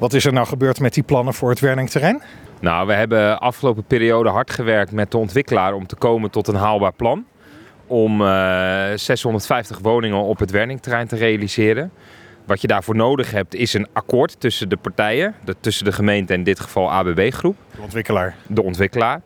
Wat is er nou gebeurd met die plannen voor het Werningterrein? Nou, we hebben afgelopen periode hard gewerkt met de ontwikkelaar om te komen tot een haalbaar plan. Om uh, 650 woningen op het Werningterrein te realiseren. Wat je daarvoor nodig hebt is een akkoord tussen de partijen, de, tussen de gemeente en in dit geval ABB Groep. De ontwikkelaar. De ontwikkelaar.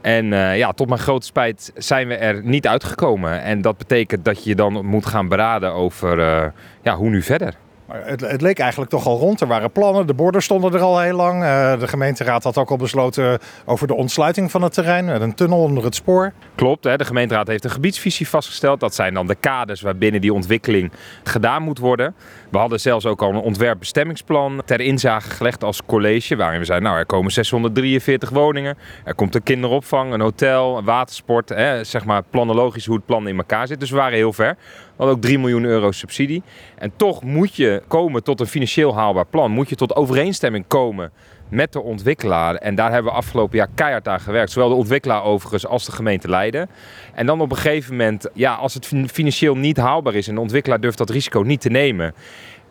En uh, ja, tot mijn grote spijt zijn we er niet uitgekomen. En dat betekent dat je dan moet gaan beraden over uh, ja, hoe nu verder. Het, het, leek eigenlijk toch al rond. Er waren plannen, de borden stonden er al heel lang. Uh, de gemeenteraad had ook al besloten over de ontsluiting van het terrein met een tunnel onder het spoor. Klopt, hè? de gemeenteraad heeft een gebiedsvisie vastgesteld. Dat zijn dan de kaders waarbinnen die ontwikkeling gedaan moet worden. We hadden zelfs ook al een ontwerpbestemmingsplan ter inzage gelegd als college. Waarin we zeiden, nou er komen 643 woningen. Er komt een kinderopvang, een hotel, een watersport. Hè? Zeg maar planologisch hoe het plan in elkaar zit. Dus we waren heel ver. Hadden ook 3 miljoen euro subsidie. En toch moet je komen tot een financieel haalbaar plan. Moet je tot overeenstemming komen met de ontwikkelaar. En daar hebben we afgelopen jaar keihard aan gewerkt. Zowel de ontwikkelaar overigens als de gemeente Leiden. En dan op een gegeven moment, ja, als het financieel niet haalbaar is en de ontwikkelaar durft dat risico niet te nemen.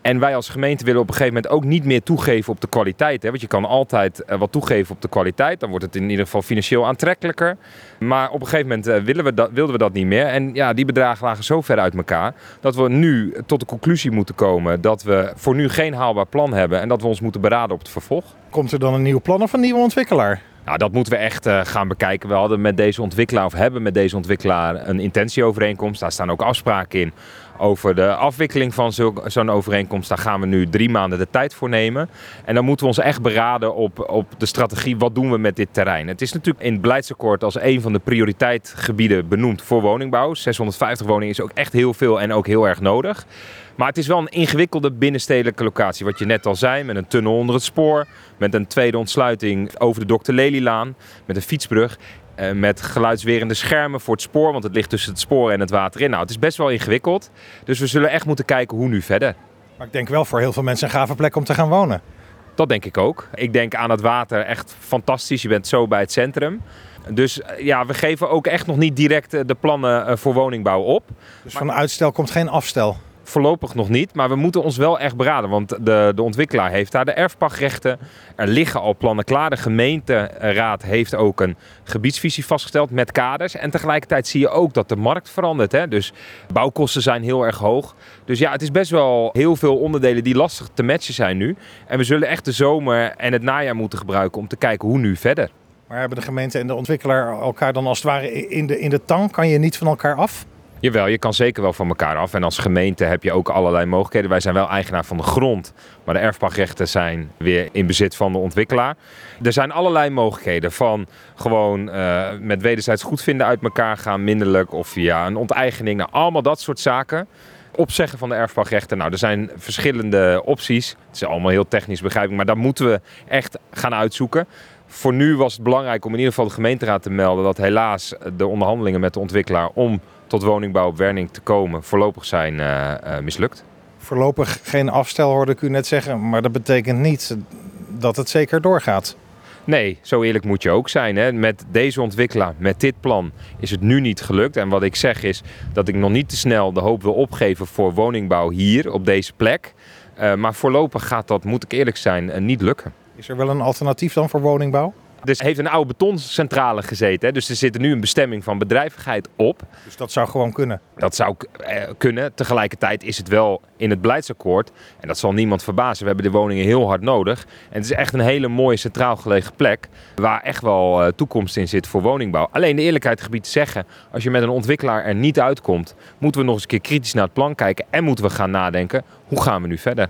En wij als gemeente willen op een gegeven moment ook niet meer toegeven op de kwaliteit. Hè? Want je kan altijd uh, wat toegeven op de kwaliteit. Dan wordt het in ieder geval financieel aantrekkelijker. Maar op een gegeven moment uh, willen we dat, wilden we dat niet meer. En ja, die bedragen lagen zo ver uit elkaar. Dat we nu tot de conclusie moeten komen dat we voor nu geen haalbaar plan hebben. En dat we ons moeten beraden op het vervolg. Komt er dan een nieuw plan of een nieuwe ontwikkelaar? Nou, dat moeten we echt uh, gaan bekijken. We hadden met deze ontwikkelaar, of hebben met deze ontwikkelaar, een intentieovereenkomst. Daar staan ook afspraken in over de afwikkeling van zo'n overeenkomst. Daar gaan we nu drie maanden de tijd voor nemen. En dan moeten we ons echt beraden op, op de strategie. Wat doen we met dit terrein? Het is natuurlijk in het beleidsakkoord als een van de prioriteitsgebieden benoemd voor woningbouw. 650 woningen is ook echt heel veel en ook heel erg nodig. Maar het is wel een ingewikkelde binnenstedelijke locatie. Wat je net al zei, met een tunnel onder het spoor. Met een tweede ontsluiting over de Dr. Lelylaan. Met een fietsbrug. Uh, met geluidswerende schermen voor het spoor, want het ligt tussen het spoor en het water in. Nou, het is best wel ingewikkeld. Dus we zullen echt moeten kijken hoe nu verder. Maar ik denk wel voor heel veel mensen een gave plek om te gaan wonen. Dat denk ik ook. Ik denk aan het water echt fantastisch. Je bent zo bij het centrum. Dus ja, we geven ook echt nog niet direct de plannen voor woningbouw op. Dus van uitstel komt geen afstel? Voorlopig nog niet, maar we moeten ons wel echt beraden. Want de, de ontwikkelaar heeft daar de erfpachtrechten. Er liggen al plannen klaar. De gemeenteraad heeft ook een gebiedsvisie vastgesteld met kaders. En tegelijkertijd zie je ook dat de markt verandert. Hè? Dus bouwkosten zijn heel erg hoog. Dus ja, het is best wel heel veel onderdelen die lastig te matchen zijn nu. En we zullen echt de zomer en het najaar moeten gebruiken om te kijken hoe nu verder. Maar hebben de gemeente en de ontwikkelaar elkaar dan als het ware in de, in de tang? Kan je niet van elkaar af? Jawel, je kan zeker wel van elkaar af. En als gemeente heb je ook allerlei mogelijkheden. Wij zijn wel eigenaar van de grond, maar de erfpachtrechten zijn weer in bezit van de ontwikkelaar. Er zijn allerlei mogelijkheden van gewoon uh, met wederzijds goedvinden uit elkaar gaan, minderlijk of via een onteigening. Nou, allemaal dat soort zaken. Opzeggen van de erfpachtrechten. Nou, er zijn verschillende opties. Het is allemaal heel technisch begrijpelijk, maar daar moeten we echt gaan uitzoeken. Voor nu was het belangrijk om in ieder geval de gemeenteraad te melden dat helaas de onderhandelingen met de ontwikkelaar om tot woningbouw op Werning te komen voorlopig zijn uh, mislukt. Voorlopig geen afstel hoorde ik u net zeggen, maar dat betekent niet dat het zeker doorgaat. Nee, zo eerlijk moet je ook zijn. Hè. Met deze ontwikkelaar, met dit plan, is het nu niet gelukt. En wat ik zeg is dat ik nog niet te snel de hoop wil opgeven voor woningbouw hier op deze plek. Uh, maar voorlopig gaat dat, moet ik eerlijk zijn, niet lukken. Is er wel een alternatief dan voor woningbouw? Er heeft een oude betoncentrale gezeten. Hè? Dus er zit nu een bestemming van bedrijvigheid op. Dus dat zou gewoon kunnen? Dat zou eh, kunnen. Tegelijkertijd is het wel in het beleidsakkoord. En dat zal niemand verbazen. We hebben de woningen heel hard nodig. En het is echt een hele mooie centraal gelegen plek. Waar echt wel uh, toekomst in zit voor woningbouw. Alleen de eerlijkheid gebied te zeggen. Als je met een ontwikkelaar er niet uitkomt. Moeten we nog eens een keer kritisch naar het plan kijken. En moeten we gaan nadenken. Hoe gaan we nu verder?